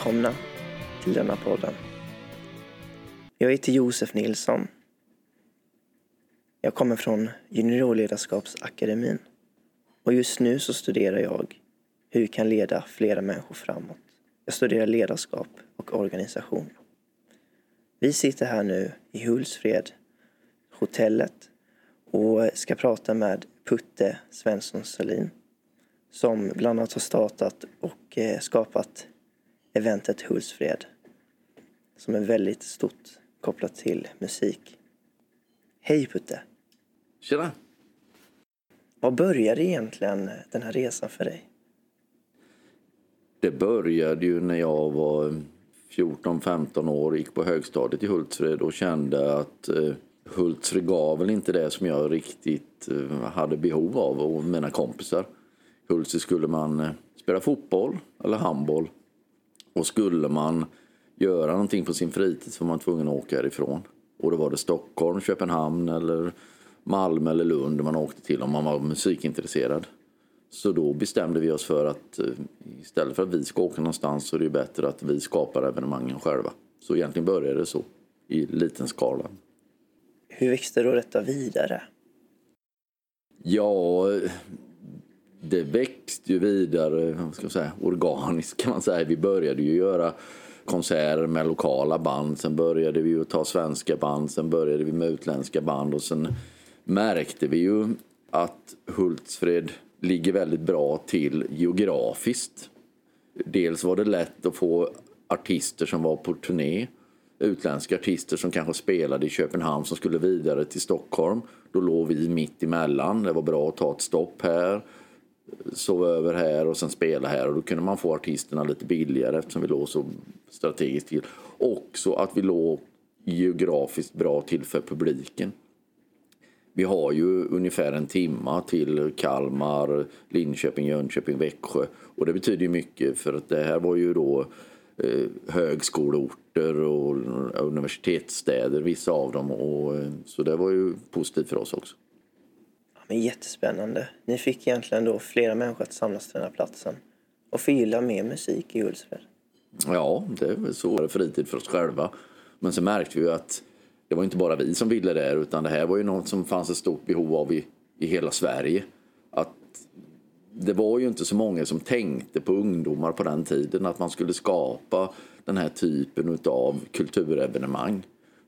välkomna till denna podden. Jag heter Josef Nilsson. Jag kommer från Juniorledarskapsakademin och just nu så studerar jag hur vi kan leda flera människor framåt. Jag studerar ledarskap och organisation. Vi sitter här nu i Hultsfred, hotellet och ska prata med Putte Svensson Salin som bland annat har startat och eh, skapat eventet Hultsfred som är väldigt stort kopplat till musik. Hej Putte! Tjena! Vad började egentligen den här resan för dig? Det började ju när jag var 14-15 år, gick på högstadiet i Hultsfred och kände att eh, Hultsfred gav väl inte det som jag riktigt eh, hade behov av och mina kompisar. Hultsfred skulle man eh, spela fotboll eller handboll och skulle man göra någonting på sin fritid så var man tvungen att åka härifrån. Och då var det Stockholm, Köpenhamn eller Malmö eller Lund man åkte till om man var musikintresserad. Så då bestämde vi oss för att eh, istället för att vi ska åka någonstans så är det bättre att vi skapar evenemangen själva. Så egentligen började det så, i liten skala. Hur växte då detta vidare? Ja, det växte ju vidare ska man säga, organiskt kan man säga. Vi började ju göra konserter med lokala band. Sen började vi ju ta svenska band. Sen började vi med utländska band. Och sen märkte vi ju att Hultsfred ligger väldigt bra till geografiskt. Dels var det lätt att få artister som var på turné. Utländska artister som kanske spelade i Köpenhamn som skulle vidare till Stockholm. Då låg vi mitt emellan. Det var bra att ta ett stopp här sova över här och sen spela här och då kunde man få artisterna lite billigare eftersom vi låg så strategiskt till. Också att vi låg geografiskt bra till för publiken. Vi har ju ungefär en timma till Kalmar, Linköping, Jönköping, Växjö och det betyder ju mycket för att det här var ju då eh, högskoleorter och universitetsstäder, vissa av dem och eh, så det var ju positivt för oss också. Men jättespännande. Ni fick egentligen då flera människor att samlas till den här platsen och förgylla mer musik i Hultsfred. Ja, det är väl så. Fritid för oss själva. Men så märkte vi att det var inte bara vi som ville det här, utan det här var ju något som fanns ett stort behov av i, i hela Sverige. Att det var ju inte så många som tänkte på ungdomar på den tiden att man skulle skapa den här typen av kulturevenemang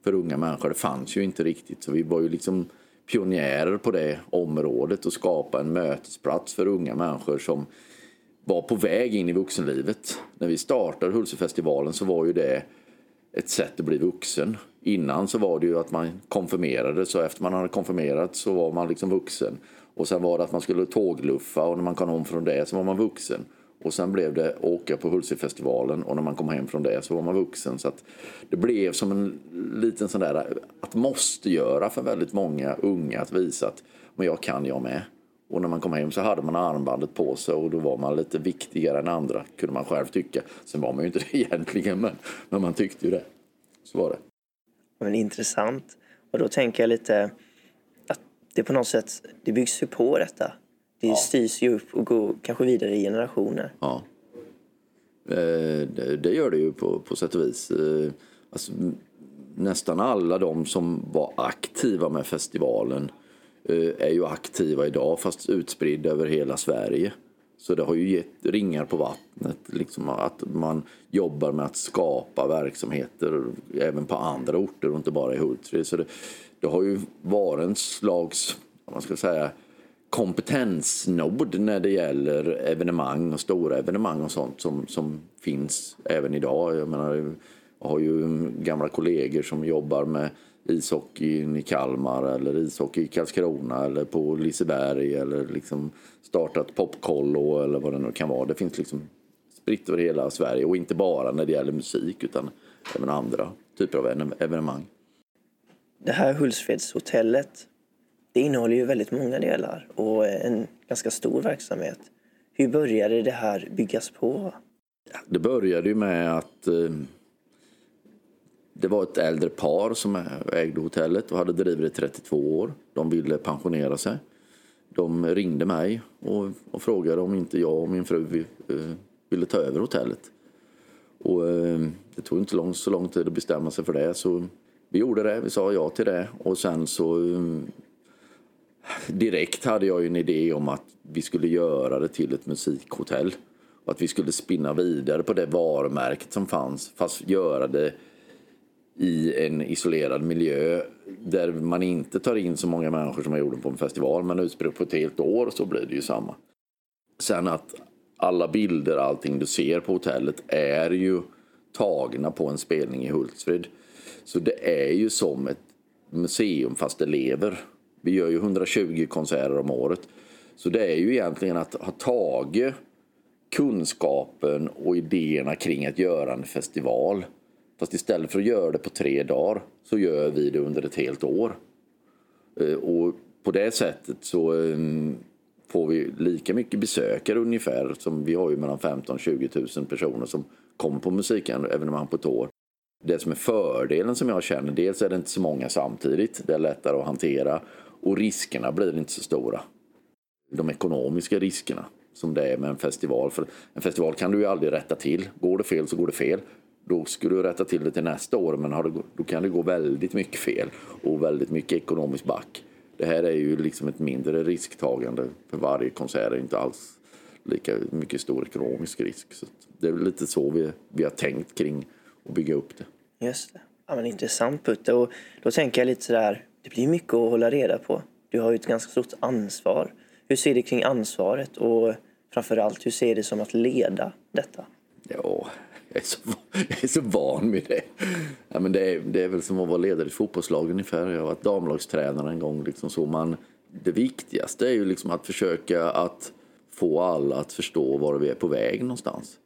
för unga människor. Det fanns ju inte riktigt så vi var ju liksom pionjärer på det området och skapa en mötesplats för unga människor som var på väg in i vuxenlivet. När vi startade Hultsfredsfestivalen så var ju det ett sätt att bli vuxen. Innan så var det ju att man konfirmerade så efter man hade konfirmerat så var man liksom vuxen. Och sen var det att man skulle tågluffa och när man kom om från det så var man vuxen. Och sen blev det åka på Hultsfredsfestivalen och när man kom hem från det så var man vuxen. Så att det blev som en liten sån där att måste göra för väldigt många unga att visa att men jag kan jag med. Och när man kom hem så hade man armbandet på sig och då var man lite viktigare än andra kunde man själv tycka. Sen var man ju inte det egentligen men, men man tyckte ju det. Så var det. Men intressant. Och då tänker jag lite att det på något sätt, det byggs ju på detta. Det ja. styrs ju upp och går kanske vidare i generationer. Ja. Eh, det gör det ju på, på sätt och vis. Eh, alltså, nästan alla de som var aktiva med festivalen eh, är ju aktiva idag fast utspridda över hela Sverige. Så det har ju gett ringar på vattnet, liksom att man jobbar med att skapa verksamheter även på andra orter och inte bara i Hultsfred. Så det, det har ju varit en slags, vad man ska säga, kompetensnod när det gäller evenemang och stora evenemang och sånt som, som finns även idag. Jag menar, jag har ju gamla kollegor som jobbar med ishockeyn i Kalmar eller ishockey i Karlskrona eller på Liseberg eller liksom startat Popkollo eller vad det nu kan vara. Det finns liksom spritt över hela Sverige och inte bara när det gäller musik utan även andra typer av evenemang. Det här Hultsfredshotellet det innehåller ju väldigt många delar och en ganska stor verksamhet. Hur började det här byggas på? Det började ju med att eh, det var ett äldre par som ägde hotellet och hade drivit det i 32 år. De ville pensionera sig. De ringde mig och, och frågade om inte jag och min fru eh, ville ta över hotellet. Och eh, det tog inte lång, så lång tid att bestämma sig för det. Så vi gjorde det, vi sa ja till det. Och sen så direkt hade jag ju en idé om att vi skulle göra det till ett musikhotell. Och att vi skulle spinna vidare på det varumärket som fanns fast göra det i en isolerad miljö där man inte tar in så många människor som man gjorde på en festival men utspritt på ett helt år så blir det ju samma. Sen att alla bilder, allting du ser på hotellet är ju tagna på en spelning i Hultsfred. Så det är ju som ett museum fast det lever. Vi gör ju 120 konserter om året. Så det är ju egentligen att ha tagit kunskapen och idéerna kring att göra en festival. Fast istället för att göra det på tre dagar så gör vi det under ett helt år. Eh, och på det sättet så ehm, får vi lika mycket besökare ungefär. Som vi har ju mellan 15 000-20 000 personer som kommer på musikevenemang på ett år. Det som är fördelen som jag känner, dels är det inte så många samtidigt. Det är lättare att hantera och riskerna blir inte så stora. De ekonomiska riskerna som det är med en festival. För en festival kan du ju aldrig rätta till. Går det fel så går det fel. Då skulle du rätta till det till nästa år men det, då kan det gå väldigt mycket fel och väldigt mycket ekonomisk back. Det här är ju liksom ett mindre risktagande för varje konsert. är inte alls lika mycket stor ekonomisk risk. Så det är lite så vi, vi har tänkt kring att bygga upp det. Just det. Ja, men intressant Putte. Och då tänker jag lite sådär, det blir mycket att hålla reda på. Du har ju ett ganska stort ansvar. Hur ser du kring ansvaret och framförallt hur ser du som att leda detta? Ja, jag är så, jag är så van vid det. Ja, men det, är, det är väl som att vara ledare i ett fotbollslag ungefär. Jag har varit damlagstränare en gång. Liksom så man, det viktigaste är ju liksom att försöka att få alla att förstå var vi är på väg någonstans.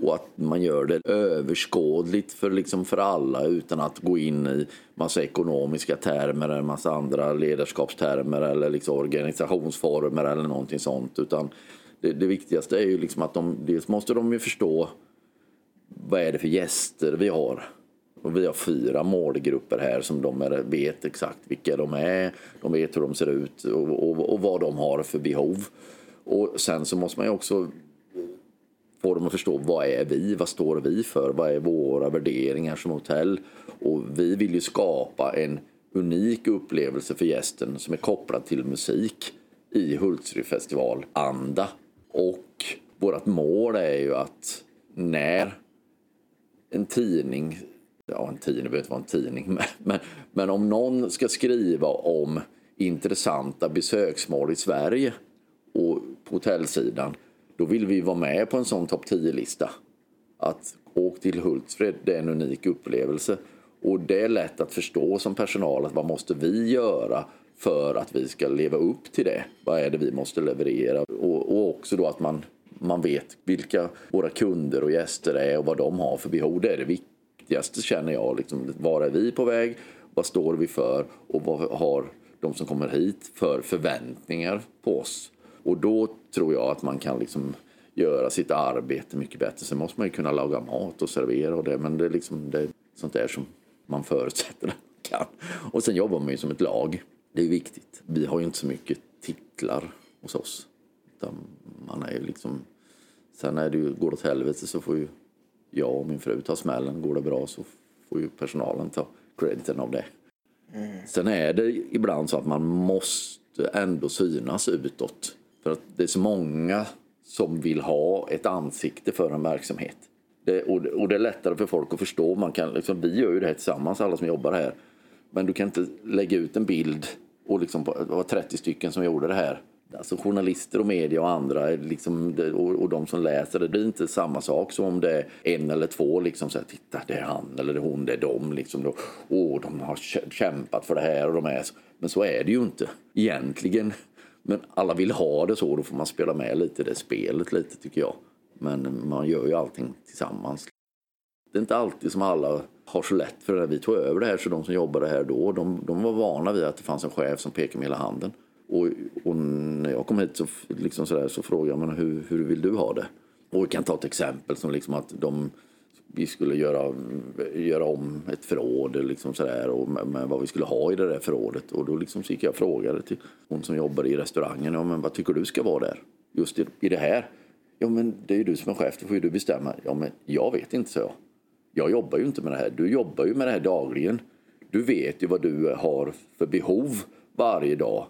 Och att man gör det överskådligt för, liksom för alla utan att gå in i massa ekonomiska termer eller massa andra ledarskapstermer eller liksom organisationsformer eller någonting sånt. Utan det, det viktigaste är ju liksom att de, dels måste de ju förstå vad är det för gäster vi har. Och vi har fyra målgrupper här som de vet exakt vilka de är. De vet hur de ser ut och, och, och vad de har för behov. Och sen så måste man ju också få dem att förstå vad är vi, vad står vi för, vad är våra värderingar som hotell. Och vi vill ju skapa en unik upplevelse för gästen som är kopplad till musik i Hultsfredsfestival anda. Och vårt mål är ju att när en tidning, ja en tidning behöver inte vara en tidning, men, men, men om någon ska skriva om intressanta besöksmål i Sverige och på hotellsidan, då vill vi vara med på en sån topp 10-lista. Att åk till Hultsfred, det är en unik upplevelse. Och det är lätt att förstå som personal att vad måste vi göra för att vi ska leva upp till det? Vad är det vi måste leverera? Och, och också då att man man vet vilka våra kunder och gäster är och vad de har för behov. Det är det viktigaste känner jag. Liksom, var är vi på väg? Vad står vi för? Och vad har de som kommer hit för förväntningar på oss? Och då tror jag att man kan liksom göra sitt arbete mycket bättre. Sen måste man ju kunna laga mat och servera och det. Men det är liksom det är sånt där som man förutsätter att man kan. Och sen jobbar man ju som ett lag. Det är viktigt. Vi har ju inte så mycket titlar hos oss. Utan man är ju liksom Sen när det går det åt helvete så får ju jag och min fru ta smällen. Går det bra så får ju personalen ta crediten av det. Mm. Sen är det ibland så att man måste ändå synas utåt. För att det är så många som vill ha ett ansikte för en verksamhet. Det, och, det, och, det är lättare för folk att förstå. Man kan, liksom, vi gör ju det här tillsammans, alla som jobbar här. Men du kan inte lägga ut en bild och liksom, det var 30 stycken som gjorde det här alltså journalister och media och andra liksom, och, och de som läser det, det är inte samma sak som om det är en eller två liksom så här, titta det är han eller det är hon, det är de liksom. Då, åh, de har kämpat för det här och de är så. Men så är det ju inte egentligen. Men alla vill ha det så, då får man spela med lite i det spelet lite tycker jag. Men man gör ju allting tillsammans. Det är inte alltid som alla har så lätt för det. Vi tog över det här så de som jobbade här då, de, de var vana vid att det fanns en chef som pekade med hela handen. Och, och, när jag kom hit så, liksom så, där, så frågade jag men hur, hur vill du ha det? Och vi kan ta ett exempel som liksom att de, vi skulle göra, göra om ett förråd liksom så där, och med, med, vad vi skulle ha i det där förrådet. Och då liksom så gick jag och frågade till hon som jobbar i restaurangen, ja, men vad tycker du ska vara där? Just i, i det här. Ja, men det är ju du som är chef, då får ju du bestämma. Ja, men jag vet inte, så jag. Jag jobbar ju inte med det här. Du jobbar ju med det här dagligen. Du vet ju vad du har för behov varje dag.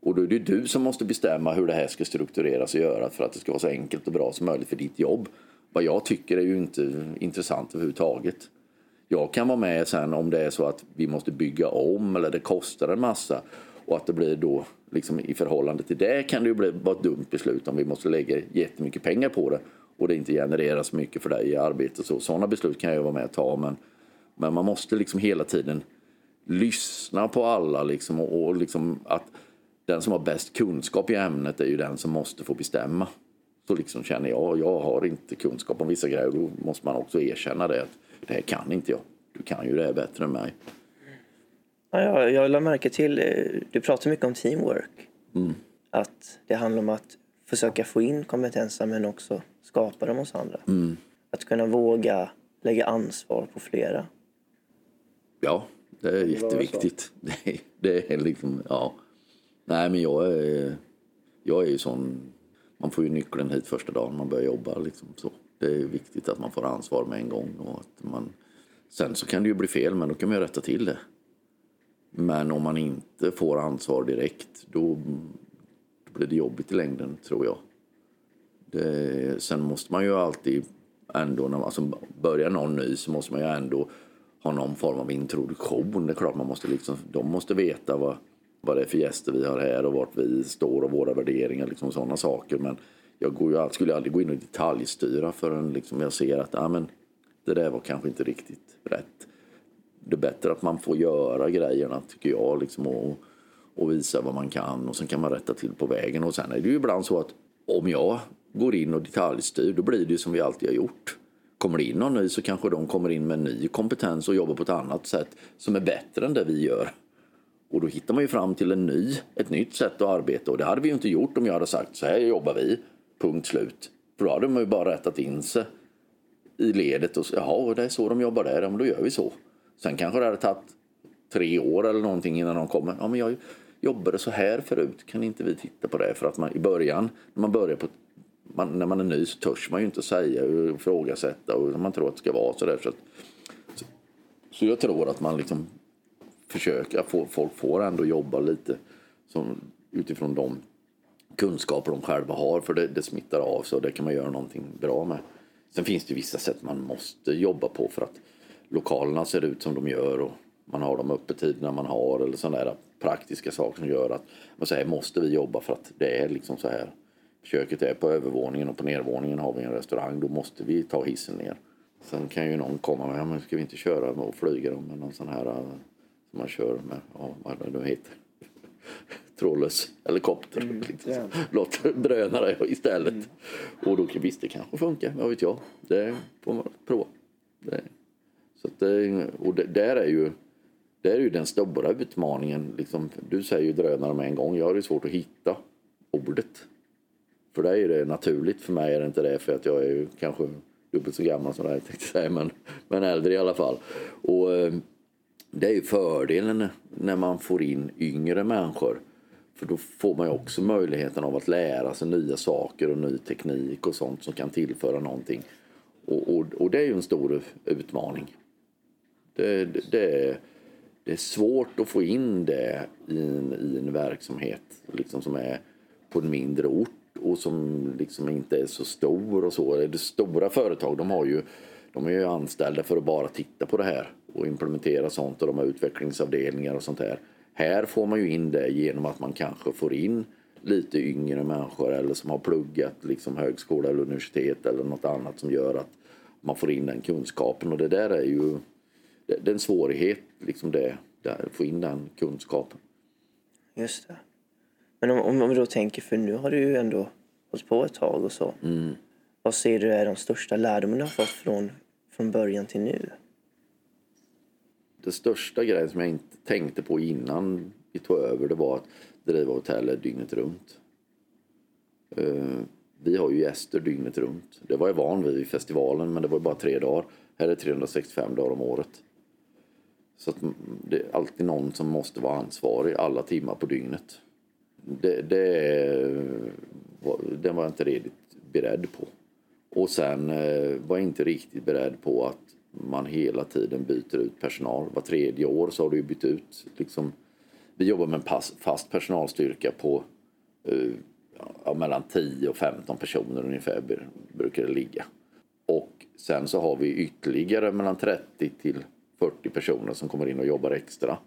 Och då är det du som måste bestämma hur det här ska struktureras och göras för att det ska vara så enkelt och bra som möjligt för ditt jobb. Vad jag tycker är ju inte intressant överhuvudtaget. Jag kan vara med sen om det är så att vi måste bygga om eller det kostar en massa och att det blir då liksom i förhållande till det kan det ju bli vara ett dumt beslut om vi måste lägga jättemycket pengar på det och det inte genereras mycket för dig i arbetet. Så, sådana beslut kan jag vara med och ta men, men man måste liksom hela tiden lyssna på alla liksom och, och liksom att den som har bäst kunskap i ämnet är ju den som måste få bestämma. Så liksom känner jag, jag har inte kunskap om vissa grejer då måste man också erkänna det att det här kan inte jag. Du kan ju det här bättre än mig. Ja, jag, jag lade märke till, eh, du pratar mycket om teamwork. Att det handlar om att försöka få in kompetenser men också skapa dem hos andra. Att kunna våga lägga ansvar på flera. Ja, det är jätteviktigt. Det är, det är liksom, ja. Nej, men jag är, jag är ju sån... Man får ju nyckeln hit första dagen man börjar jobba. Liksom, så. Det är viktigt att man får ansvar med en gång. Och att man, sen så kan det ju bli fel, men då kan man ju rätta till det. Men om man inte får ansvar direkt, då, då blir det jobbigt i längden, tror jag. Det, sen måste man ju alltid ändå, när man alltså börjar någon ny så måste man ju ändå ha någon form av introduktion. Det är klart man måste liksom, de måste veta vad, vad det är för gäster vi har här och vart vi står och våra värderingar, liksom sådana saker. Men jag går ju, skulle aldrig gå in och detaljstyra förrän liksom jag ser att ah, men, det där var kanske inte riktigt rätt. Det är bättre att man får göra grejerna, tycker jag, liksom, och, och visa vad man kan och sen kan man rätta till på vägen. Och sen är det ju ibland så att om jag går in och detaljstyr, då blir det ju som vi alltid har gjort. Kommer det in någon ny så kanske de kommer in med ny kompetens och jobbar på ett annat sätt som är bättre än det vi gör. Och då hittar man ju fram till en ny, ett nytt sätt att arbeta och det hade vi ju inte gjort om jag hade sagt så här jobbar vi, punkt slut. För då hade man ju bara rättat in sig i ledet och jaha, det är så de jobbar där, ja men då gör vi så. Sen kanske det hade tagit tre år eller någonting innan de kommer, ja men jag jobbade så här förut, kan inte vi titta på det? För att man i början, när man börjar på man, när man är ny så törs man ju inte säga och ifrågasätta och man tror att det ska vara så där. Så, att, så, så jag tror att man liksom försöka, få, folk får ändå jobba lite som, utifrån de kunskaper de själva har för det, det smittar av sig och det kan man göra någonting bra med. Sen finns det vissa sätt man måste jobba på för att lokalerna ser ut som de gör och man har de öppettiderna man har eller sådana där praktiska saker som gör att man säger måste vi jobba för att det är liksom så här. Köket är på övervåningen och på nedervåningen har vi en restaurang. Då måste vi ta hissen ner. Sen kan ju någon komma med, ja, men ska vi inte köra och flyga dem med någon sån här som man kör med, ja, vad det nu heter. Trådlös helikopter. Mm, liksom. Låt drönare istället. Mm. Och då visst, det kanske funkar, vad vet jag. Det får man prova. Det. Så det, och det, där är ju det är ju den stora utmaningen. Liksom, du säger ju drönare med en gång. Jag har ju svårt att hitta ordet. För dig är det naturligt, för mig är det inte det för att jag är ju kanske dubbelt så gammal som dig tänkte säga, men, men äldre i alla fall. Och eh, det är ju fördelen när man får in yngre människor. För då får man ju också möjligheten av att lära sig nya saker och ny teknik och sånt som kan tillföra någonting. Och, och, och det är ju en stor utmaning. Det, det, det, är, det är svårt att få in det i en, i en verksamhet liksom som är på en mindre ort och som liksom inte är så stor och så. Det stora företag de har ju de är ju anställda för att bara titta på det här och implementera sånt och de har utvecklingsavdelningar och sånt här. Här får man ju in det genom att man kanske får in lite yngre människor eller som har pluggat liksom högskola eller universitet eller något annat som gör att man får in den kunskapen och det där är ju det, är en svårighet liksom det, att få in den kunskapen. Just det. Men om, om vi då tänker, för nu har du ju ändå hållit på ett tag och så. Mm. Vad ser du är de största lärdomarna du har fått från, från början till nu? Det största grejen som jag inte tänkte på innan vi tog över det var att driva hotellet dygnet runt. Eh, vi har ju gäster dygnet runt. Det var jag van vid i festivalen men det var bara tre dagar. Här är 365 dagar om året. Så att det är alltid någon som måste vara ansvarig alla timmar på dygnet det, det, det var jag inte redigt beredd på. Och sen eh, var jag inte riktigt beredd på att man hela tiden byter ut personal. Var tredje år så har du ju bytt ut. Liksom, vi jobbar med en pass, fast personalstyrka på eh, ja, mellan 10 och 15 personer ungefär brukar det ligga. Och sen så har vi ytterligare mellan 30 till 40 personer som kommer in och jobbar extra.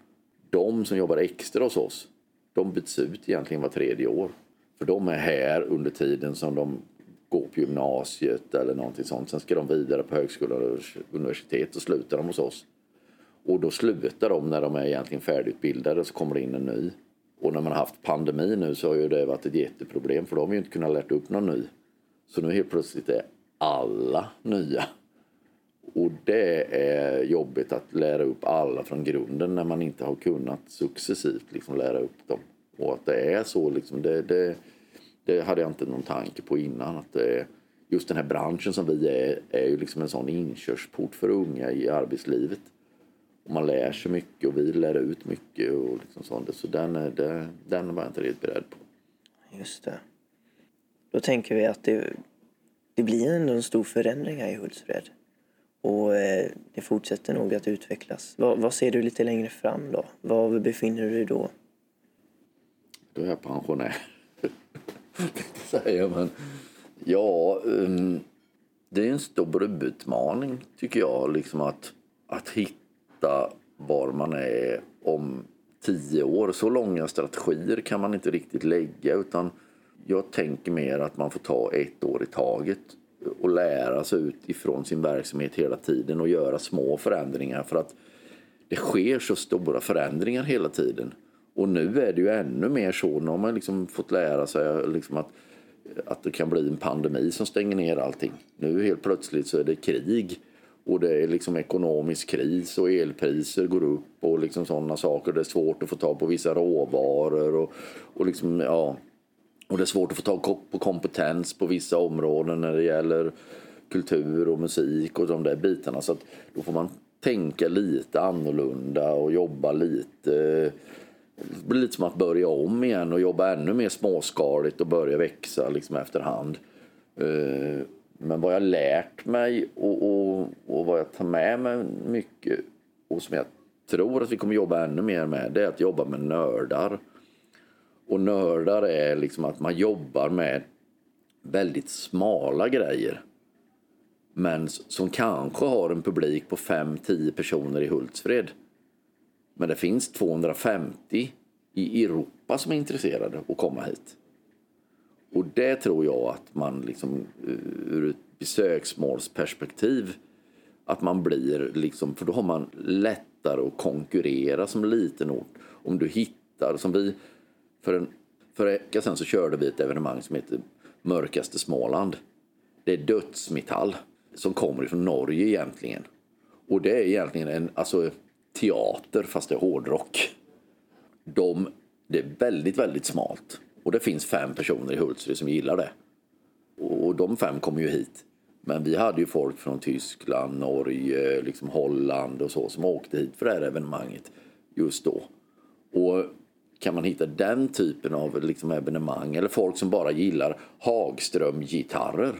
De som jobbar extra hos oss, de byts ut egentligen var tredje år. För de är här under tiden som de går på gymnasiet eller någonting sånt. Sen ska de vidare på högskola och universitet och slutar de hos oss. Och då slutar de när de är egentligen färdigutbildade och så kommer det in en ny. Och när man har haft pandemi nu så har ju det varit ett jätteproblem för de har ju inte kunnat lärt upp någon ny. Så nu helt plötsligt är alla nya. Och det är jobbigt att lära upp alla från grunden när man inte har kunnat successivt liksom lära upp dem. Och att det är så liksom, det, det, det hade jag inte någon tanke på innan. Att just den här branschen som vi är, är ju liksom en sån inkörsport för unga i arbetslivet. Och man lär sig mycket och vi lär ut mycket och liksom sånt. Så den, det, den var jag inte riktigt beredd på. Just det. Då tänker vi att det, det blir ändå en stor förändring här i Hultsfred. Och eh, det fortsätter nog att utvecklas. Vad, vad, ser du lite längre fram då? Var befinner du dig då? Då är jag pensionär. säger man. Ja, um, det är en stor utmaning tycker jag. Liksom att, att hitta var man är om tio år. Så långa strategier kan man inte riktigt lägga utan jag tänker mer att man får ta ett år i taget och lära sig utifrån sin verksamhet hela tiden och göra små förändringar för att det sker så stora förändringar hela tiden. Och nu är det ju ännu mer så. Nu har man liksom fått lära sig liksom att, att det kan bli en pandemi som stänger ner allting. Nu helt plötsligt så är det krig och det är liksom ekonomisk kris och elpriser går upp och liksom sådana saker. Det är svårt att få tag på vissa råvaror och, och liksom, ja, och det är svårt att få tag på kompetens på vissa områden när det gäller kultur och musik och de där bitarna. Så att då får man tänka lite annorlunda och jobba lite. Det blir lite som att börja om igen och jobba ännu mer småskaligt och börja växa liksom efterhand. Eh, men vad jag lärt mig och, och, och vad jag tar med mig mycket och som jag tror att vi kommer jobba ännu mer med det är att jobba med nördar. Och nördar är liksom att man jobbar med väldigt smala grejer. Men som kanske har en publik på 5-10 personer i Hultsfred. Men det finns 250 i Europa som är intresserade att komma hit. Och det tror jag att man liksom eh, ur ett besöksmålsperspektiv att man blir liksom, för då har man lättare att konkurrera som liten ort. Om du hittar, som vi för en, för en vecka sedan så körde vi ett evenemang som heter Mörkaste Småland. Det är dödsmetall som kommer från Norge egentligen. Och det är egentligen en alltså, teater fast det är hårdrock. De, det är väldigt, väldigt smalt. Och det finns fem personer i Hultsfred som gillar det. Och de fem kommer ju hit. Men vi hade ju folk från Tyskland, Norge, liksom Holland och så som åkte hit för det här evenemanget just då. Och kan man hitta den typen av liksom evenemang eller folk som bara gillar Hagström-gitarrer.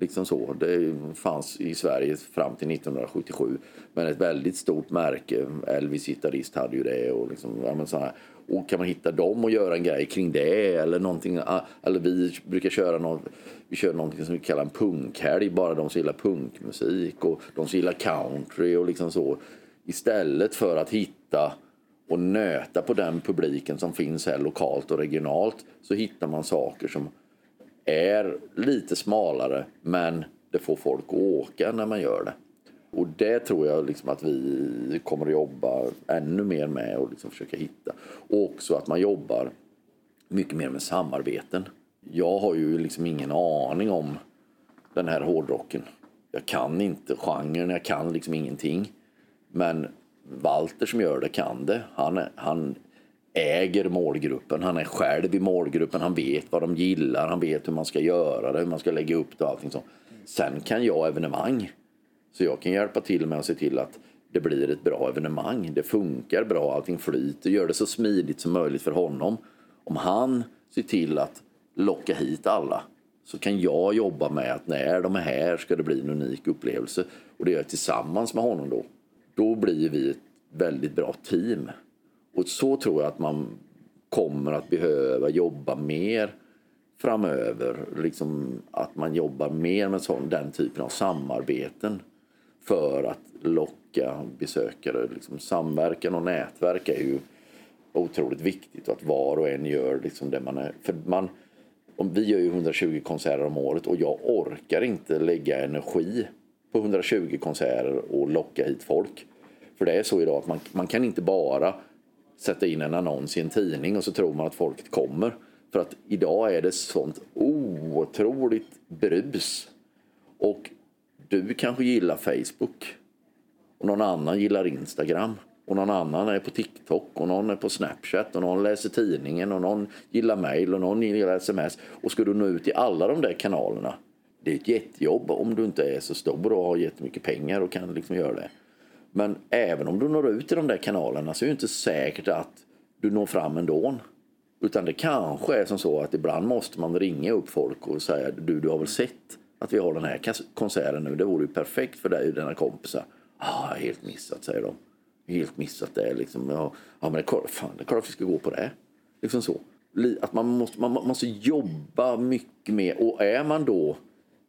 Liksom så. Det fanns i Sverige fram till 1977. Men ett väldigt stort märke, Elvis gitarrist hade ju det. Och, liksom, ja, men så här. och kan man hitta dem och göra en grej kring det eller någonting. Ah, eller vi brukar köra något, vi kör någonting som vi kallar en punkhelg. Bara de som gillar punkmusik och de som gillar country och liksom så. Istället för att hitta och nöta på den publiken som finns här lokalt och regionalt så hittar man saker som är lite smalare men det får folk att åka när man gör det. Och det tror jag liksom att vi kommer att jobba ännu mer med och liksom försöka hitta. Och också att man jobbar mycket mer med samarbeten. Jag har ju liksom ingen aning om den här hårdrocken. Jag kan inte genren, jag kan liksom ingenting. Men Walter som gör det kan det. Han, han äger målgruppen, han är själv i målgruppen, han vet vad de gillar, han vet hur man ska göra det, hur man ska lägga upp det och allting sånt. Sen kan jag evenemang. Så jag kan hjälpa till med att se till att det blir ett bra evenemang. Det funkar bra, allting flyter, gör det så smidigt som möjligt för honom. Om han ser till att locka hit alla så kan jag jobba med att när de är här ska det bli en unik upplevelse. Och det gör jag tillsammans med honom då. Då blir vi ett väldigt bra team. Och så tror jag att man kommer att behöva jobba mer framöver. Liksom att man jobbar mer med sån, den typen av samarbeten för att locka besökare. Liksom samverkan och nätverk är ju otroligt viktigt och att var och en gör liksom det man är. För man, om vi gör ju 120 konserter om året och jag orkar inte lägga energi på 120 konserter och locka hit folk. För det är så idag att man, man kan inte bara sätta in en annons i en tidning och så tror man att folket kommer. För att idag är det sånt otroligt brus. Och du kanske gillar Facebook och någon annan gillar Instagram och någon annan är på TikTok och någon är på Snapchat och någon läser tidningen och någon gillar mail och någon gillar sms. Och ska du nå ut i alla de där kanalerna, det är ett jättejobb om du inte är så stor och har jättemycket pengar och kan liksom göra det. Men även om du når ut i de där kanalerna så är det inte säkert att du når fram ändå. Utan det kanske är som så att ibland måste man ringa upp folk och säga du, du har väl sett att vi har den här konserten nu. Det vore ju perfekt för dig och dina kompisar. Ja, ah, helt missat säger de. Helt missat det liksom. Ja, men det är, klart, fan, det är klart att vi ska gå på det. Liksom så. Att man måste, man måste jobba mycket mer. Och är man då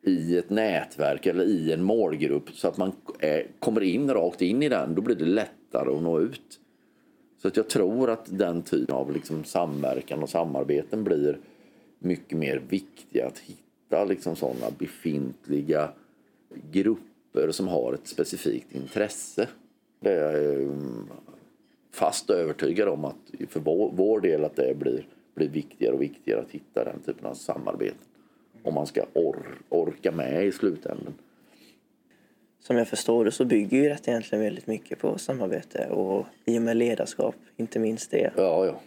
i ett nätverk eller i en målgrupp så att man är, kommer in rakt in i den, då blir det lättare att nå ut. Så att jag tror att den typen av liksom samverkan och samarbeten blir mycket mer viktiga att hitta liksom sådana befintliga grupper som har ett specifikt intresse. Det är jag eh, fast övertygad om att för vår, vår del att det blir, blir viktigare och viktigare att hitta den typen av samarbeten om man ska or orka med i slutändan. Som jag förstår det så bygger ju detta egentligen väldigt mycket på samarbete och i och med ledarskap, inte minst det. Ja, ja.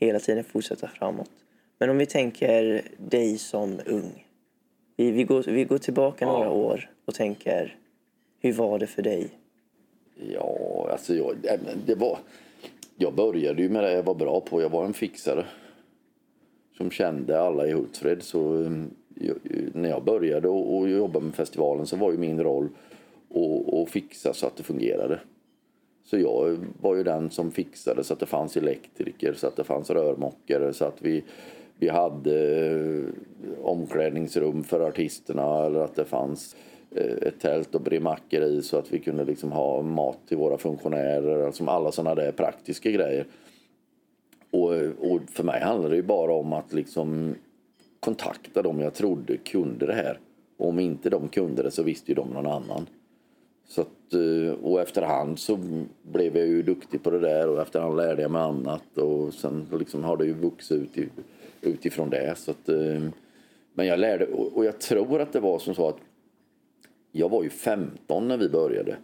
Hela tiden fortsätta framåt. Men om vi tänker dig som ung. Vi, vi, går, vi går tillbaka ja. några år och tänker, hur var det för dig? Ja, alltså jag, det var... Jag började ju med det jag var bra på. Jag var en fixare som kände alla i Hultsfred. Så mm, när jag började och jobba med festivalen så var ju min roll att fixa så att det fungerade. Så jag var ju den som fixade så att det fanns elektriker, så att det fanns rörmokare, så att vi, vi hade eh, omklädningsrum för artisterna eller att det fanns eh, ett tält och brimacker i så att vi kunde liksom ha mat till våra funktionärer. Alltså alla sådana där praktiska grejer. Och, och för mig handlade det ju bara om att liksom kontakta dem jag trodde kunde det här. Och om inte de kunde det så visste ju de någon annan. Så att, eh, och efterhand så blev jag ju duktig på det där och efterhand lärde jag mig annat och sen liksom har det ju vuxit ut utifrån det. Så att, eh, men jag lärde, och jag tror att det var som så att jag var ju 15 när vi började.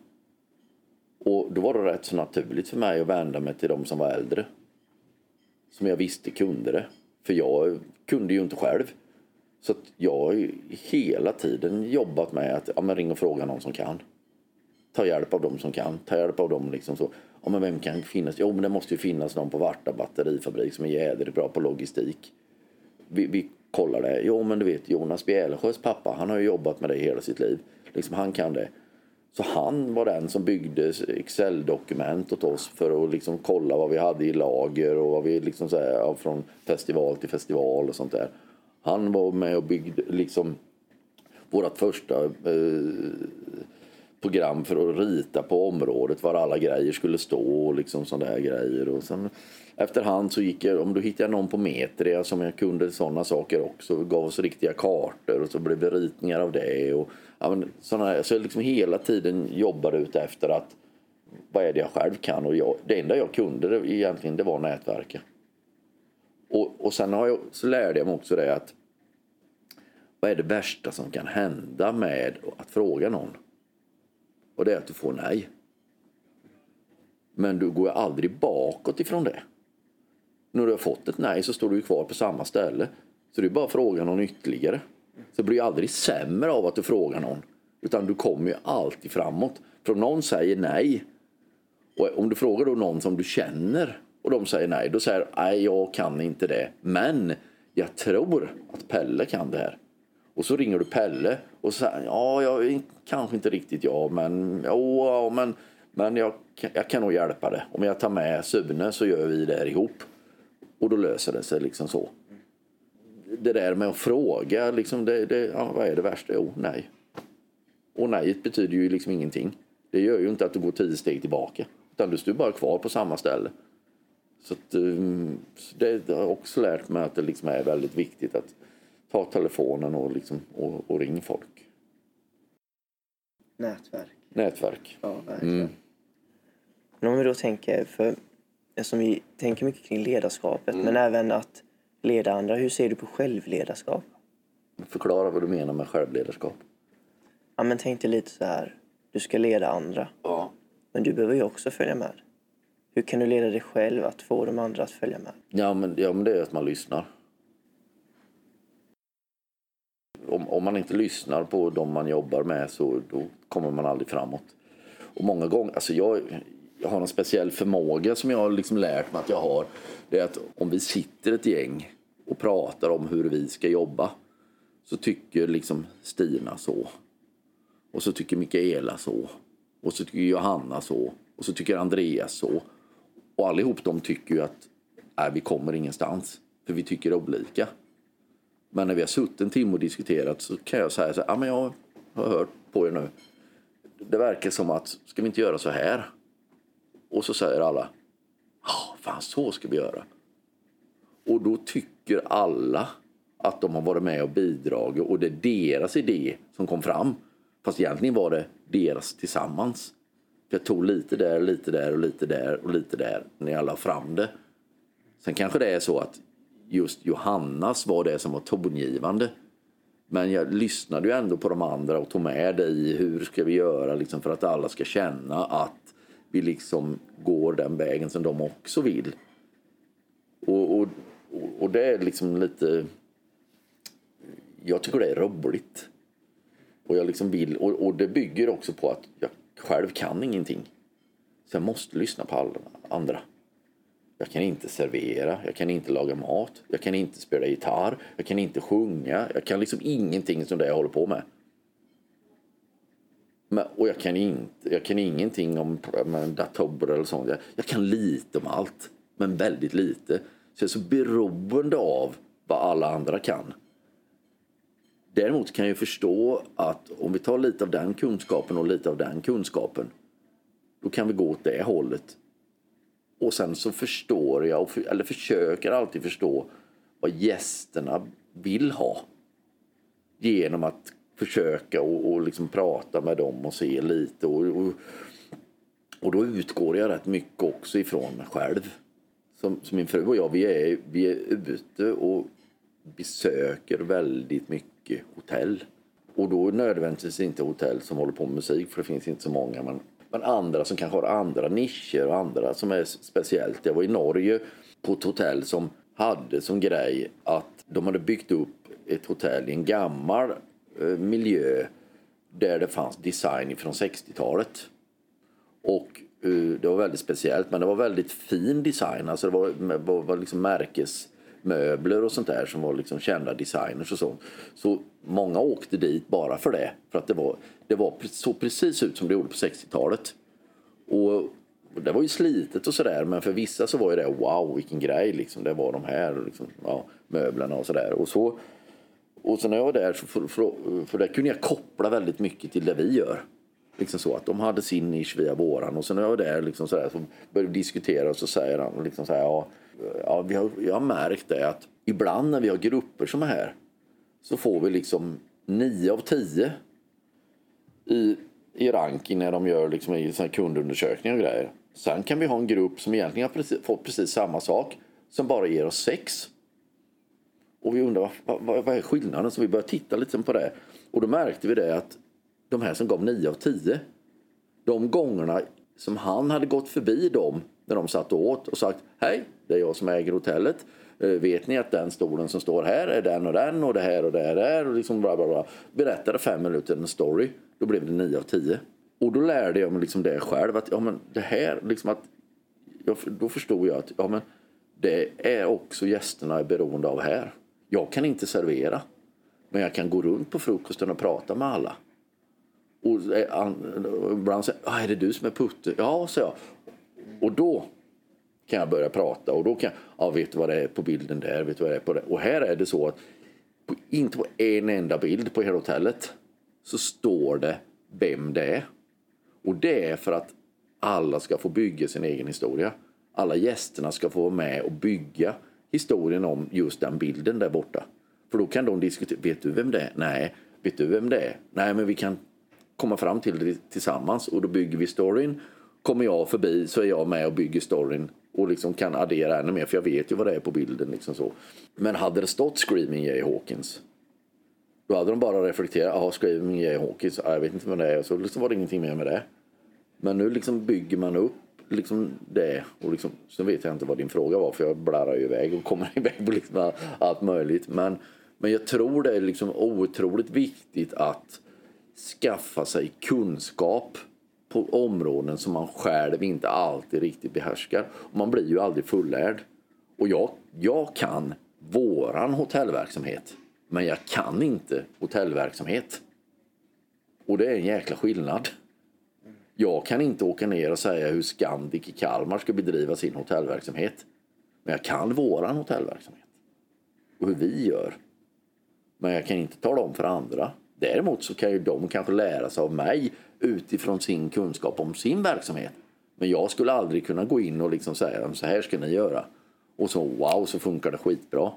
Och då var det rätt så naturligt för mig att vända mig till de som var äldre. Som jag visste kunde det. För jag kunde ju inte själv. Så att jag har hela tiden jobbat med att ja, men ring och fråga någon som kan. Ta hjälp av dem som kan. Ta hjälp av dem liksom så. Ja, men vem kan finnas? Jo, men det måste ju finnas någon på Varta batterifabrik som är jädrigt bra på logistik. Vi, vi kollar det. Jo, men du vet Jonas Bjälsjös pappa, han har ju jobbat med det hela sitt liv. Liksom, han kan det. Så han var den som byggde Excel-dokument åt oss för att liksom kolla vad vi hade i lager och vad vi liksom så här, från festival till festival och sånt där. Han var med och byggde liksom vårt första eh, program för att rita på området var alla grejer skulle stå och liksom sådana där grejer. Och sen efterhand så gick jag, om du hittade någon på Metria som jag kunde sådana saker också, gav oss riktiga kartor och så blev det ritningar av det. Och, ja, men, såna så jag liksom hela tiden jobbade ut efter att vad är det jag själv kan och jag, det enda jag kunde det, egentligen det var nätverka. Och, och sen har jag, så lärde jag mig också det att vad är det värsta som kan hända med att fråga någon? Och det är att du får nej. Men du går aldrig bakåt ifrån det. När du har fått ett nej så står du kvar på samma ställe. Så det är bara att fråga någon ytterligare. Så det blir aldrig sämre av att du frågar någon. Utan du kommer ju alltid framåt. För om någon säger nej. Och om du frågar då någon som du känner och de säger nej. Då säger nej jag kan inte det. Men jag tror att Pelle kan det här. Och så ringer du Pelle och säger ja, jag kanske inte riktigt jag, men, jo, ja, men, men jag, jag kan nog hjälpa det. Om jag tar med Sune så gör vi det här ihop. Och då löser det sig liksom så. Det där med att fråga, liksom det, det, ja, vad är det värsta? Jo, nej. Och nej betyder ju liksom ingenting. Det gör ju inte att du går tio steg tillbaka. Utan du står bara kvar på samma ställe. Så att, um, det har också lärt mig att det liksom är väldigt viktigt att ta telefonen och, liksom, och, och ring folk. Nätverk. Nätverk. Ja, verkligen. Mm. Men om vi då tänker, för eftersom vi tänker mycket kring ledarskapet, men även att leda andra. Hur ser du på självledarskap? Förklara vad du menar med självledarskap. Ja, men tänk dig lite så här. Du ska leda andra, Ja. men du behöver ju också följa med. Hur kan du leda dig själv att få de andra att följa med? Ja men, ja, men det är att man lyssnar. Om, om man inte lyssnar på de man jobbar med så då kommer man aldrig framåt. Och många gånger, alltså jag, jag har en speciell förmåga som jag har liksom lärt mig att jag har. Det är att om vi sitter ett gäng och pratar om hur vi ska jobba så tycker liksom Stina så. Och så tycker Mikaela så. Och så tycker Johanna så. Och så tycker Andreas så. Och allihop de tycker ju att nej, vi kommer ingenstans. För vi tycker olika. Men när vi har suttit en timme och diskuterat så kan jag säga så här, ja men jag har hört på er nu. Det verkar som att, ska vi inte göra så här? Och så säger alla, ja fan så ska vi göra. Och då tycker tycker alla att de har varit med och bidragit och det är deras idé som kom fram. Fast egentligen var det deras tillsammans. För jag tog lite där, lite där och lite där och lite där när jag la fram det. Sen kanske det är så att just Johannas var det som var tongivande. Men jag lyssnade ju ändå på de andra och tog med det i hur ska vi göra liksom för att alla ska känna att vi liksom går den vägen som de också vill. Och, och, och det är liksom lite... Jag tycker det är roligt. Och jag liksom vill, och, och det bygger också på att jag själv kan ingenting. Så jag måste lyssna på alla andra. Jag kan inte servera, jag kan inte laga mat, jag kan inte spela gitarr, jag kan inte sjunga, jag kan liksom ingenting som det jag håller på med. Men, och jag kan, inte, jag kan ingenting om datorer eller sånt. Jag, jag kan lite om allt, men väldigt lite. Så jag är så beroende av vad alla andra kan. Däremot kan jag förstå att om vi tar lite av den kunskapen och lite av den kunskapen då kan vi gå åt det hållet. Och sen så förstår jag, eller försöker alltid förstå vad gästerna vill ha. Genom att försöka och, och liksom prata med dem och se lite. Och, och, och då utgår jag rätt mycket också ifrån mig själv. Som, som min fru och jag, vi är, vi är ute och besöker väldigt mycket hotell. Och då nödvändigtvis inte hotell som håller på med musik, för det finns inte så många. Men, men andra som kanske har andra nischer och andra som är speciellt. Jag var i Norge på ett hotell som hade som grej att de hade byggt upp ett hotell i en gammal eh, miljö där det fanns design från 60-talet. Och det var väldigt speciellt, men det var väldigt fin design. Alltså det var, var, var liksom märkesmöbler och sånt där som var liksom kända designers och sånt. Så många åkte dit bara för det. För att det var, det var så precis ut som det gjorde på 60-talet. Och det var ju slitet och sådär, men för vissa så var ju det wow vilken grej liksom. Det var de här liksom, ja, möblerna och sådär. Och så, och så när jag var där, så för, för, för där kunde jag koppla väldigt mycket till det vi gör. Liksom så att de hade sin nisch via våran och sen när jag var där liksom så, där, så började vi diskutera och så säger han liksom så här, ja, ja vi har, jag har märkt det att ibland när vi har grupper som är här så får vi liksom nio av tio i, i ranking när de gör liksom i såna kundundersökningar och grejer. Sen kan vi ha en grupp som egentligen har precis, fått precis samma sak som bara ger oss sex. Och vi undrar vad, vad, vad är skillnaden? Så vi började titta lite på det. Och då märkte vi det att de här som gav 9 av 10. De gångerna som han hade gått förbi dem när de satt och åt och sagt Hej, det är jag som äger hotellet. Eh, vet ni att den stolen som står här är den och den och det här och det här är och liksom bla bla bla. Berättade fem minuter en story. Då blev det 9 av 10. Och då lärde jag mig liksom det själv att ja men det här liksom att jag, då förstod jag att ja men det är också gästerna är beroende av här. Jag kan inte servera. Men jag kan gå runt på frukosten och prata med alla. Och ibland säger ah, är det du som är Putte? Ja, så jag. Och då kan jag börja prata och då kan jag, ja vet du vad det är på bilden där, vet du vad det är på det. Och här är det så att på, inte på en enda bild på hela hotellet så står det vem det är. Och det är för att alla ska få bygga sin egen historia. Alla gästerna ska få vara med och bygga historien om just den bilden där borta. För då kan de diskutera, vet du vem det är? Nej. Vet du vem det är? Nej, men vi kan komma fram till det tillsammans och då bygger vi storyn. Kommer jag förbi så är jag med och bygger storyn och liksom kan addera ännu mer för jag vet ju vad det är på bilden. Liksom så. Men hade det stått Screaming Jay Hawkins då hade de bara reflekterat, jaha Screaming Jay Hawkins, jag vet inte vad det är. Så liksom var det ingenting mer med det. Men nu liksom bygger man upp liksom det. Och liksom, sen vet jag inte vad din fråga var för jag blarrar ju iväg och kommer iväg på liksom allt möjligt. Men, men jag tror det är liksom otroligt viktigt att skaffa sig kunskap på områden som man själv inte alltid riktigt behärskar. Och man blir ju aldrig fullärd. Och jag, jag kan våran hotellverksamhet. Men jag kan inte hotellverksamhet. Och det är en jäkla skillnad. Jag kan inte åka ner och säga hur Scandic i Kalmar ska bedriva sin hotellverksamhet. Men jag kan våran hotellverksamhet. Och hur vi gör. Men jag kan inte tala om för andra. Däremot så kan ju de kanske lära sig av mig utifrån sin kunskap om sin verksamhet. Men jag skulle aldrig kunna gå in och liksom säga så här ska ni göra. Och så wow så funkar det skitbra.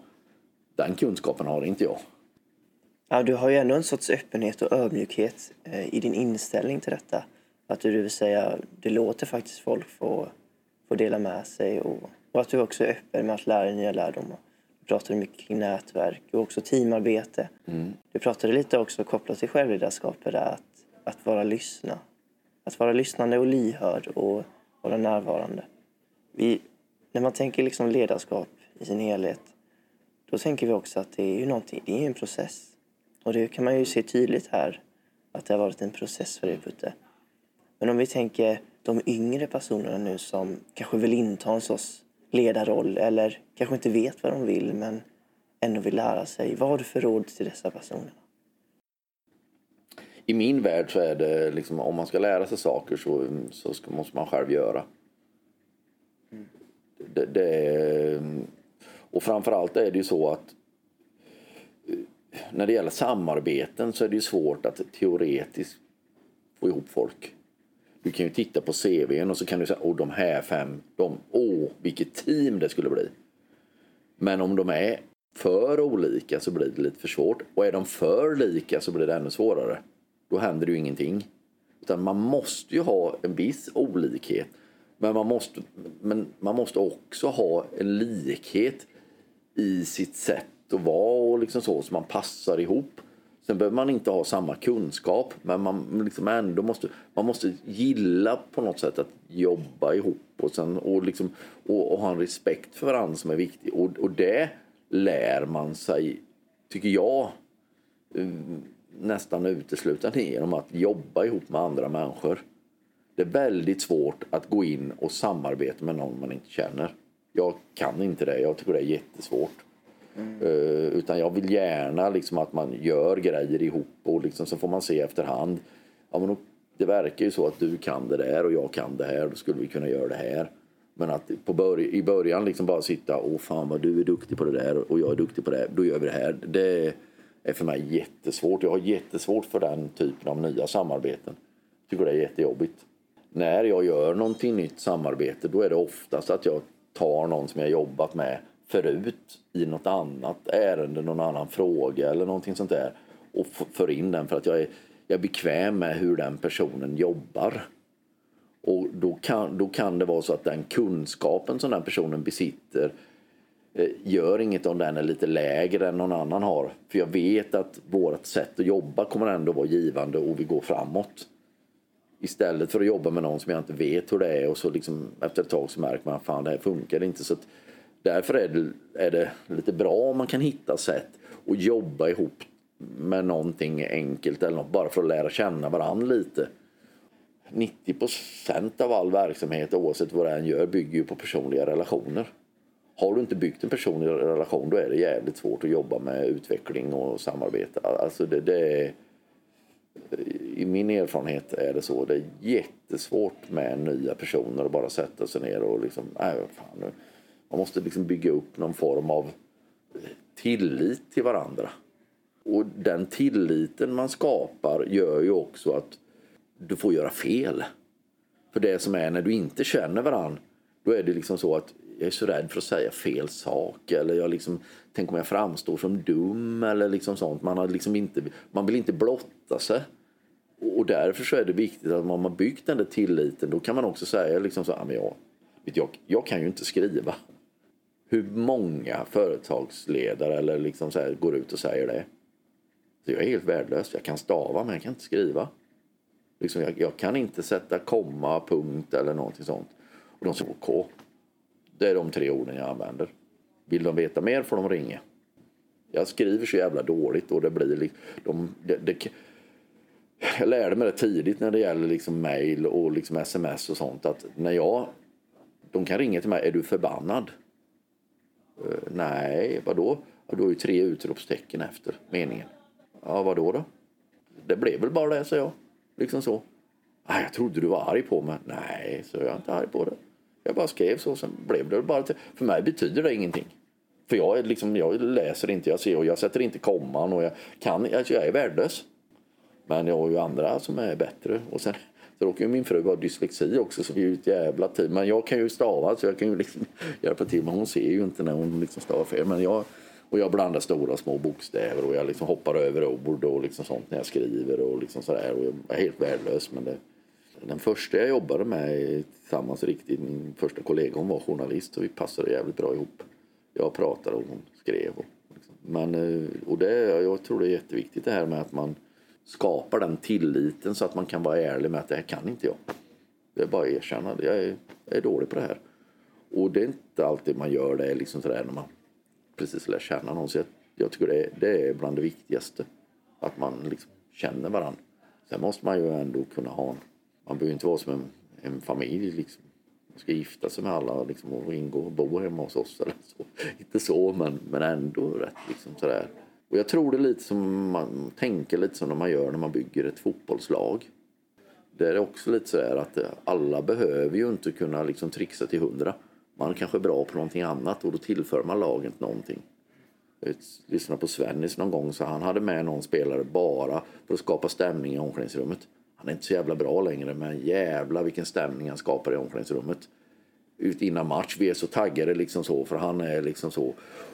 Den kunskapen har inte jag. Ja, du har ju ändå en sorts öppenhet och ödmjukhet eh, i din inställning till detta. Att du vill säga, det låter faktiskt folk få, få dela med sig och, och att du också är öppen med att lära dig nya lärdomar. Pratade mycket kring nätverk och också teamarbete. Mm. Du pratade lite också kopplat till självledarskapet där, att, att vara lyssna. Att vara lyssnande och lyhörd och vara närvarande. Vi, när man tänker liksom ledarskap i sin helhet då tänker vi också att det är ju någonting, det är en process. Och det kan man ju se tydligt här, att det har varit en process för dig Putte. Men om vi tänker de yngre personerna nu som kanske vill inta en sorts ledarroll eller kanske inte vet vad de vill men ändå vill lära sig. Vad har du för råd till dessa personer? I min värld så är det liksom om man ska lära sig saker så, så ska, måste man själv göra. Mm. Det, det är, och framförallt är det ju så att när det gäller samarbeten så är det ju svårt att teoretiskt få ihop folk. Du kan ju titta på CVn och så kan du säga, åh de här fem, de, åh vilket team det skulle bli. Men om de är för olika så blir det lite för svårt. Och är de för lika så blir det ännu svårare. Då händer det ju ingenting. Utan man måste ju ha en viss olikhet. Men man måste, men man måste också ha en likhet i sitt sätt att vara och liksom så, så man passar ihop. Sen behöver man inte ha samma kunskap, men man, liksom ändå måste, man måste gilla på något sätt att jobba ihop och, sen, och, liksom, och, och ha en respekt för varandra som är viktig. Och, och det lär man sig, tycker jag, eh, nästan uteslutande genom att jobba ihop med andra människor. Det är väldigt svårt att gå in och samarbeta med någon man inte känner. Jag kan inte det. Jag tycker det är jättesvårt. Mm. Uh, utan jag vill gärna liksom att man gör grejer ihop och liksom, så får man se efterhand. Ja, men det verkar ju så att du kan det där och jag kan det här. Då skulle vi kunna göra det här. Men att på bör i början liksom bara sitta och fan vad du är duktig på det där och jag är duktig på det. här, Då gör vi det här. Det är för mig jättesvårt. Jag har jättesvårt för den typen av nya samarbeten. Tycker det är jättejobbigt. När jag gör någonting nytt samarbete då är det oftast att jag tar någon som jag jobbat med förut i något annat ärende, någon annan fråga eller någonting sånt där och för in den för att jag är, jag är bekväm med hur den personen jobbar. Och då kan, då kan det vara så att den kunskapen som den personen besitter eh, gör inget om den är lite lägre än någon annan har. För jag vet att vårt sätt att jobba kommer ändå vara givande och vi går framåt. Istället för att jobba med någon som jag inte vet hur det är och så liksom efter ett tag så märker man att fan det här funkar inte. Så därför är det, är det lite bra om man kan hitta sätt att jobba ihop med någonting enkelt eller något bara för att lära känna varandra lite. 90% av all verksamhet oavsett vad den än gör bygger ju på personliga relationer. har du inte byggt en personlig relation då är det jävligt svårt att jobba med utveckling och samarbete. Alltså det, det är, I min erfarenhet är det så. Det är jättesvårt med nya personer att bara sätta sig ner och liksom, nej fan nu. Man måste liksom bygga upp någon form av tillit till varandra. Och den tilliten man skapar gör ju också att du får göra fel. För det som är när du inte känner varandra, då är det liksom så att jag är så rädd för att säga fel sak eller jag liksom, tänk om jag framstår som dum eller liksom sånt. Man, har liksom inte, man vill inte blotta sig. Och därför så är det viktigt att man har byggt den där tilliten, då kan man också säga liksom så här, jag, jag, jag kan ju inte skriva. Hur många företagsledare eller liksom så här, går ut och säger det? Så jag är helt värdelös. Jag kan stava men jag kan inte skriva. Liksom jag, jag, kan inte sätta komma, punkt eller någonting sånt. Och de säger K. Det är de tre orden jag använder. Vill de veta mer får de ringa. Jag skriver så jävla dåligt och det blir liksom... De, det, det, jag lärde mig det tidigt när det gäller liksom mail och liksom sms och sånt att när jag... De kan ringa till mig, är du förbannad? Eh, nej, vadå? Ja, du har ju tre utropstecken efter meningen. Ja, vadå då? Det blev väl bara det, sa jag. Liksom så. Ah, jag trodde du var arg på mig. Nej, så jag är inte arg på det. Jag bara skrev så, sen blev det bara till. För mig betyder det ingenting. För jag, liksom, jag läser inte, jag ser och jag sätter inte komman och jag kan, alltså jag är värdelös. Men jag har ju andra som är bättre. Och sen så råkar ju min fru ha dyslexi också så vi är ju ett jävla team. Men jag kan ju stava så jag kan ju liksom hjälpa till. Men hon ser ju inte när hon liksom stavar fel. Men jag, och jag blandar stora och små bokstäver och jag liksom hoppar över ord och liksom sånt när jag skriver och liksom sådär. Och jag är helt värdelös. Men det, den första jag jobbade med tillsammans riktigt, min första kollega hon var journalist och vi passade jävligt bra ihop. Jag pratade och hon skrev. Och, liksom. Men, eh, och det, jag tror det är jätteviktigt det här med att man skapar den tilliten så att man kan vara ärlig med att det här kan inte jag. Det är bara att erkänna, jag är, jag är dålig på det här. Och det är inte alltid man gör det liksom sådär när man precis lär känna någon. Så jag, jag tycker det är, det är bland det viktigaste. Att man liksom känner varandra. Sen måste man ju ändå kunna ha en man behöver inte vara som en, en familj liksom. Man ska gifta sig med alla liksom, och ingå och bo hemma hos oss eller så. Inte så, men, men ändå rätt liksom sådär. Och jag tror det är lite som man tänker lite som när man gör när man bygger ett fotbollslag. Det är också lite så här att eh, alla behöver ju inte kunna liksom trixa till hundra. Man är kanske är bra på någonting annat och då tillför man laget någonting. Jag lyssnade på Svennis någon gång så han hade med någon spelare bara för att skapa stämning i omklädningsrummet. Han är inte så jävla bra längre men jävla vilken stämning han skapar i omklädningsrummet. Ut innan match, vi är så taggade liksom så för han är liksom så.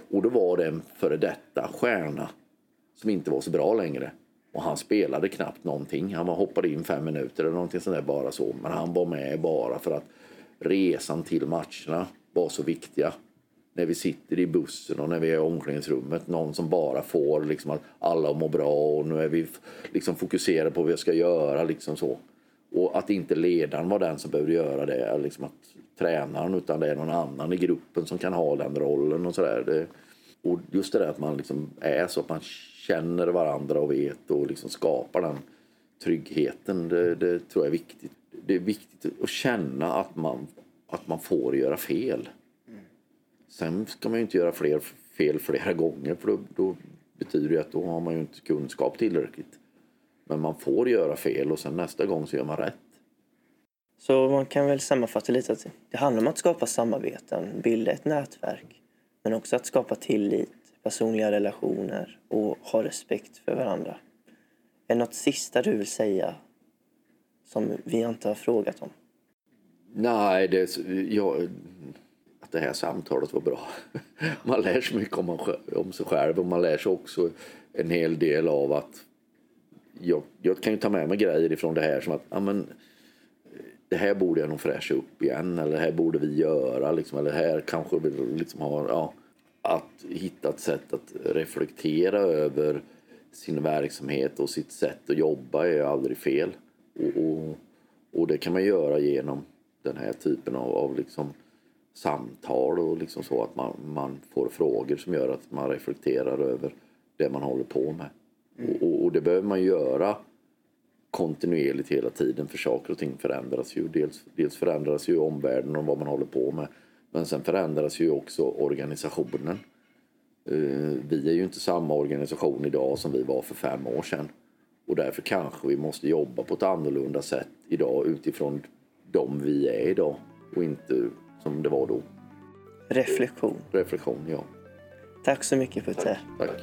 Och då var det en före detta stjärna som inte var så bra längre. Och han spelade knappt någonting. Han var hoppade in fem minuter eller någonting sånt där bara så. Men han var med bara för att resan till matcherna var så viktiga när vi sitter i bussen och när vi är i omklädningsrummet. Någon som bara får liksom att alla mår bra och nu är vi liksom fokuserade på vad vi ska göra. Liksom så. Och att inte ledaren var den som behövde göra det, liksom att tränaren, utan det är någon annan i gruppen som kan ha den rollen och sådär. Och just det där att man liksom är så att man känner varandra och vet och liksom skapar den tryggheten, det, det tror jag är viktigt. Det är viktigt att känna att man, att man får göra fel. Sen ska man ju inte göra fler fel flera gånger för då, då betyder det att då har man ju inte kunskap tillräckligt. Men man får göra fel och sen nästa gång så gör man rätt. Så man kan väl sammanfatta lite att det handlar om att skapa samarbeten, bilda ett nätverk. Men också att skapa tillit, personliga relationer och ha respekt för varandra. Är det något sista du vill säga som vi inte har frågat om? Nej, det, jag, det här samtalet var bra. Man lär sig mycket om, man, om sig själv och man lär sig också en hel del av att jag, jag kan ju ta med mig grejer ifrån det här som att ja, men, det här borde jag nog fräscha upp igen eller det här borde vi göra liksom, eller här kanske vi liksom har ja, att hitta ett sätt att reflektera över sin verksamhet och sitt sätt att jobba är aldrig fel. Och, och, och det kan man göra genom den här typen av, av liksom samtal och liksom så att man, man får frågor som gör att man reflekterar över det man håller på med. Mm. Och, och, det behöver man göra kontinuerligt hela tiden för saker och ting förändras ju. Dels, dels förändras ju omvärlden och vad man håller på med. Men sen förändras ju också organisationen. Eh, Vi är ju inte samma organisation idag som vi var för fem år sedan. Och därför kanske vi måste jobba på ett annorlunda sätt idag utifrån de vi är idag och inte som det var då. Reflektion. Reflektion, ja. Tack så mycket Putte. Tack.